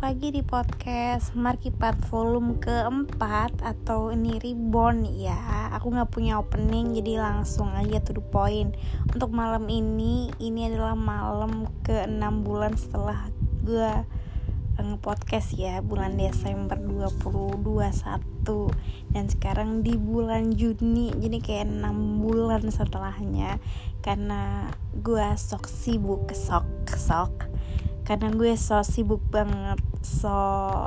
lagi di podcast Markipat volume keempat atau ini reborn ya. Aku gak punya opening jadi langsung aja to the point. Untuk malam ini, ini adalah malam ke 6 bulan setelah gue nge-podcast ya Bulan Desember 2021 Dan sekarang di bulan Juni jadi kayak 6 bulan setelahnya. Karena gue sok sibuk, sok, sok. Karena gue so sibuk banget so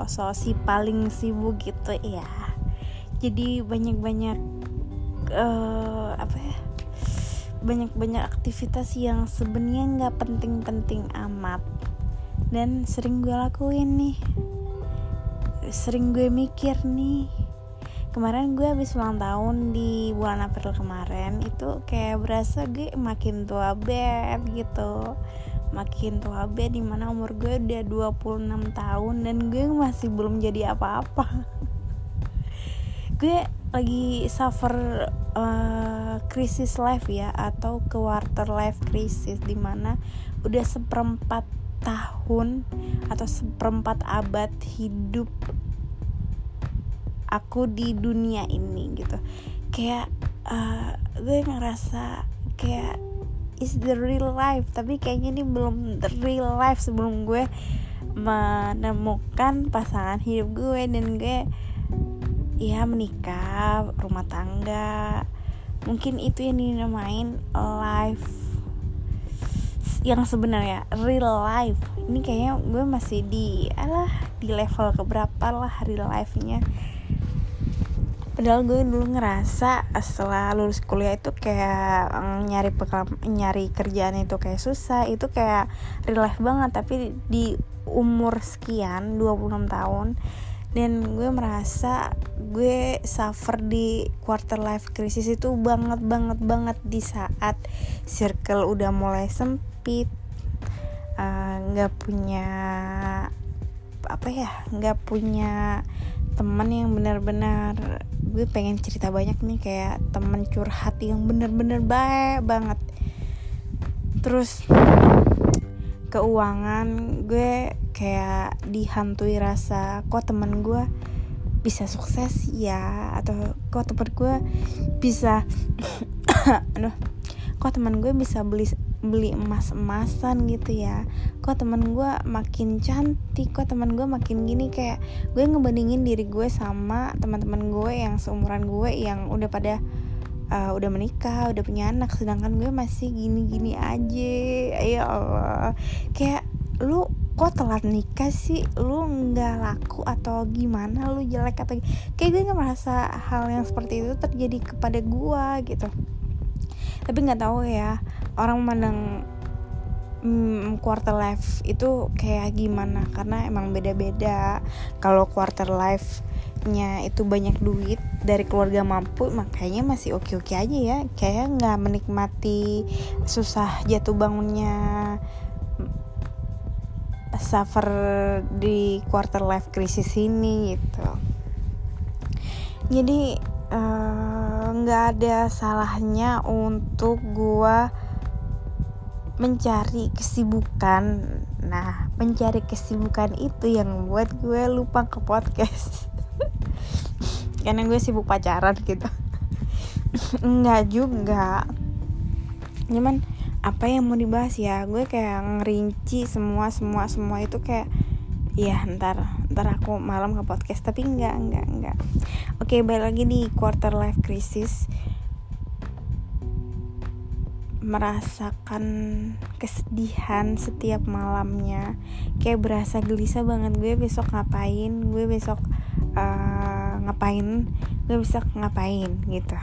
so si paling sibuk gitu ya jadi banyak banyak uh, apa ya banyak banyak aktivitas yang sebenarnya nggak penting-penting amat. Dan sering gue lakuin nih. Sering gue mikir nih. Kemarin gue habis ulang tahun di bulan April kemarin itu kayak berasa gue makin tua banget gitu makin tua be di mana umur gue udah 26 tahun dan gue masih belum jadi apa-apa. Gue lagi suffer uh, krisis life ya atau quarter life crisis di mana udah seperempat tahun atau seperempat abad hidup aku di dunia ini gitu. Kayak uh, gue ngerasa kayak is the real life. Tapi kayaknya ini belum the real life sebelum gue menemukan pasangan hidup gue dan gue ya menikah rumah tangga. Mungkin itu yang dinamain life yang sebenarnya real life. Ini kayaknya gue masih di alah di level keberapa lah real life-nya padahal gue dulu ngerasa setelah lulus kuliah itu kayak mm, nyari pengalaman nyari kerjaan itu kayak susah itu kayak real life banget. Tapi di umur sekian 26 tahun dan gue merasa gue suffer di quarter life crisis itu banget banget banget. Di saat circle udah mulai sempit eh, nggak uh, punya apa ya nggak punya teman yang benar-benar gue pengen cerita banyak nih kayak temen curhat yang bener-bener baik banget. Terus keuangan gue kayak dihantui rasa kok temen gue bisa sukses ya? Atau kok temen gue bisa aduh kok temen gue bisa beli beli emas-emasan gitu ya. Kok temen gue makin cantik kok temen gue makin gini kayak gue ngebandingin diri gue sama teman-teman gue yang seumuran gue yang udah pada uh, udah menikah udah punya anak. Sedangkan gue masih gini-gini aja. Ya Allah. Kayak lu kok telat nikah sih? Lu nggak laku atau gimana? Lu jelek atau kayak gue nggak merasa hal yang seperti itu terjadi kepada gue gitu tapi nggak tahu ya orang memandang hmm, quarter life itu kayak gimana? Karena emang beda-beda. Kalau quarter life nya itu banyak duit dari keluarga mampu makanya masih oke-oke aja ya. Kayak nggak menikmati susah jatuh bangunnya suffer di quarter life crisis ini gitu. Jadi nggak uh, ada salahnya untuk gua mencari kesibukan. Nah mencari kesibukan itu yang buat gue lupa ke podcast. Karena gue sibuk pacaran gitu. Enggak juga. Cuman apa yang mau dibahas ya? Gue kayak ngerinci semua semua semua itu kayak ya ntar ntar aku malam ke podcast. Tapi enggak enggak enggak oke balik lagi di quarter life crisis. Merasakan kesedihan setiap malamnya. Kayak berasa gelisah banget. Gue besok ngapain? Gue besok uh, ngapain? Gue besok ngapain gitu.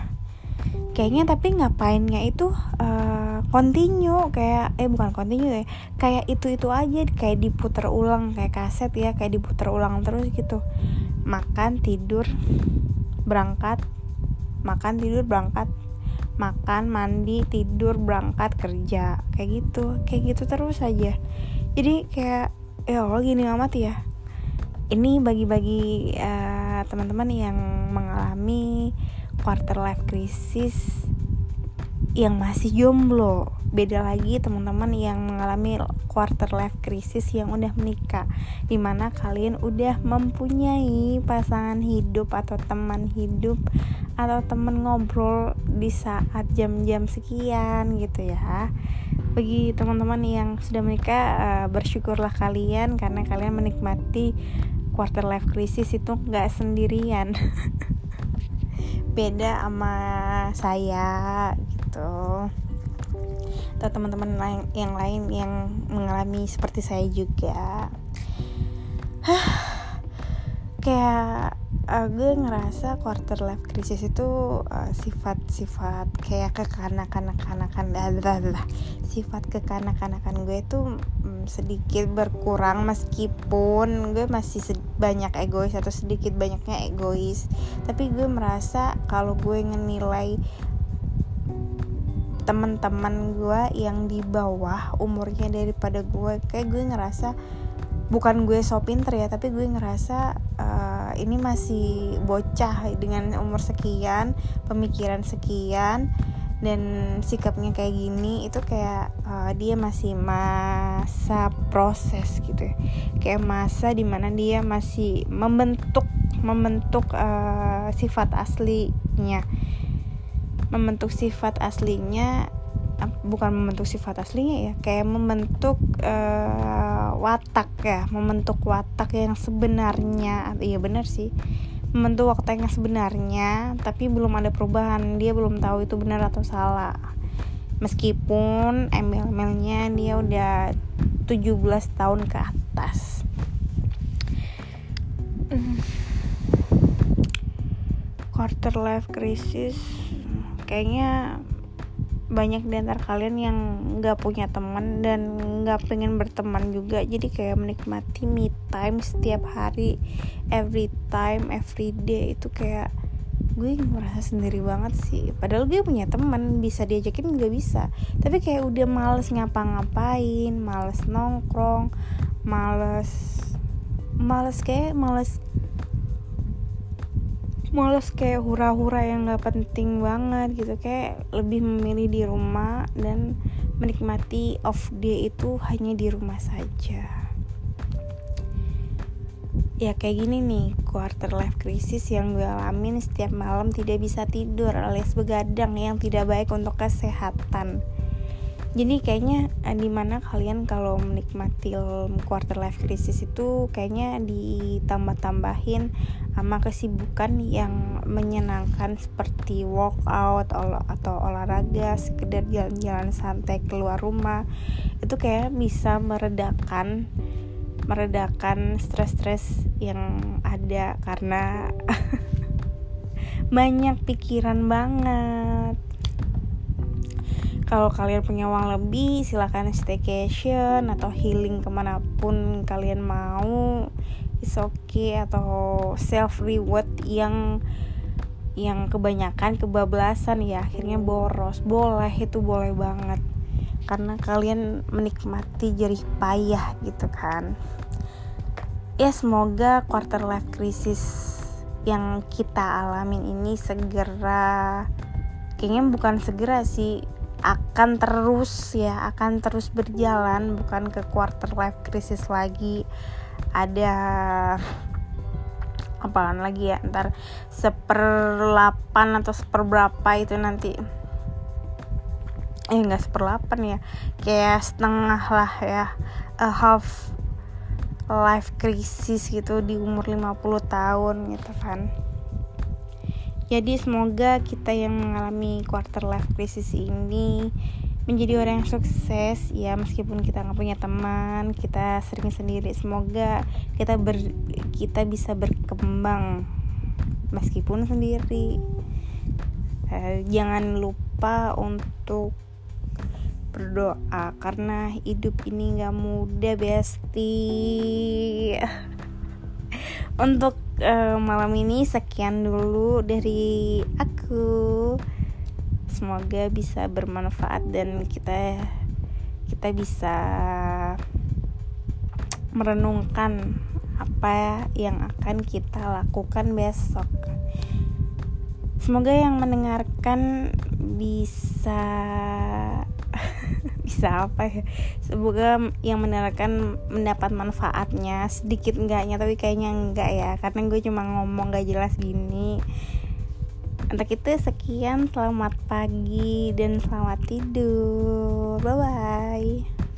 Kayaknya tapi ngapainnya itu uh, continue. Kayak eh bukan continue ya. Kayak itu itu aja kayak diputar ulang kayak kaset ya kayak diputar ulang terus gitu. Makan tidur berangkat makan tidur berangkat makan mandi tidur berangkat kerja. Kayak gitu kayak gitu terus aja. Jadi kayak ya Allah gini amat ya. Ini bagi-bagi uh, teman-teman yang mengalami quarter life crisis yang masih jomblo beda lagi teman-teman yang mengalami quarter life crisis yang udah menikah di mana kalian udah mempunyai pasangan hidup atau teman hidup atau teman ngobrol di saat jam-jam sekian gitu ya. Bagi teman-teman yang sudah menikah uh, bersyukurlah kalian karena kalian menikmati quarter life crisis itu nggak sendirian. Beda sama saya gitu. Atau teman-teman lain yang lain yang mengalami seperti saya juga. Kayak uh, gue ngerasa quarter life crisis itu uh, sifat-sifat kayak kekanak-kanakan sifat kekanak-kanakan gue itu um, sedikit berkurang meskipun gue masih banyak egois atau sedikit banyaknya egois. Tapi gue merasa kalau gue ngenilai teman-teman gue yang di bawah umurnya daripada gue kayak gue ngerasa bukan gue so pinter ya tapi gue ngerasa uh, ini masih bocah dengan umur sekian pemikiran sekian dan sikapnya kayak gini itu kayak uh, dia masih masa proses gitu ya. Kayak masa di mana dia masih membentuk membentuk uh, sifat aslinya membentuk sifat aslinya bukan membentuk sifat aslinya ya kayak membentuk uh, watak ya membentuk watak yang sebenarnya. Iya benar sih. Membentuk watak yang sebenarnya tapi belum ada perubahan. Dia belum tahu itu benar atau salah. Meskipun email-emailnya dia udah 17 tahun ke atas. Quarter life crisis kayaknya banyak di antara kalian yang nggak punya teman dan nggak pengen berteman juga. Jadi kayak menikmati me time setiap hari every time every day. Itu kayak gue merasa sendiri banget sih. Padahal gue punya teman bisa diajakin juga bisa. Tapi kayak udah males ngapa-ngapain males nongkrong males males kayak males males kayak hura-hura yang gak penting banget gitu. Kayak lebih memilih di rumah dan menikmati off day itu hanya di rumah saja. Ya kayak gini nih quarter life crisis yang gue alamin setiap malam tidak bisa tidur alias begadang yang tidak baik untuk kesehatan jadi kayaknya eh, di mana kalian kalau menikmati quarter life crisis itu kayaknya ditambah-tambahin sama kesibukan yang menyenangkan seperti workout atau olahraga sekedar jalan-jalan santai keluar rumah. Itu kayak bisa meredakan meredakan stres-stres yang ada karena banyak pikiran banget kalau kalian punya uang lebih silahkan staycation atau healing ke mana pun kalian mau. Is okay. Atau self reward yang yang kebanyakan kebablasan ya. Akhirnya boros. Boleh itu boleh banget. Karena kalian menikmati jerih payah gitu kan. Ya semoga quarter life crisis yang kita alamin ini segera kayaknya bukan segera sih akan terus ya akan terus berjalan bukan ke quarter life crisis lagi. Ada apaan lagi ya ntar seperlapan atau seperberapa itu nanti. Eh nggak seperlapan ya kayak setengah lah ya a half life crisis gitu di umur 50 tahun gitu kan jadi semoga kita yang mengalami quarter life crisis ini menjadi orang yang sukses. Ya meskipun kita nggak punya teman kita sering sendiri. Semoga kita ber kita bisa berkembang meskipun sendiri. Eh, jangan lupa untuk berdoa karena hidup ini nggak mudah besti. Untuk uh, malam ini sekian dulu dari aku. Semoga bisa bermanfaat dan kita kita bisa merenungkan apa yang akan kita lakukan besok. Semoga yang mendengarkan bisa bisa apa ya? Semoga yang menerangkan mendapat manfaatnya sedikit enggaknya tapi kayaknya enggak ya. Karena gue cuma ngomong gak jelas gini. Untuk itu sekian. Selamat pagi dan selamat tidur. Bye bye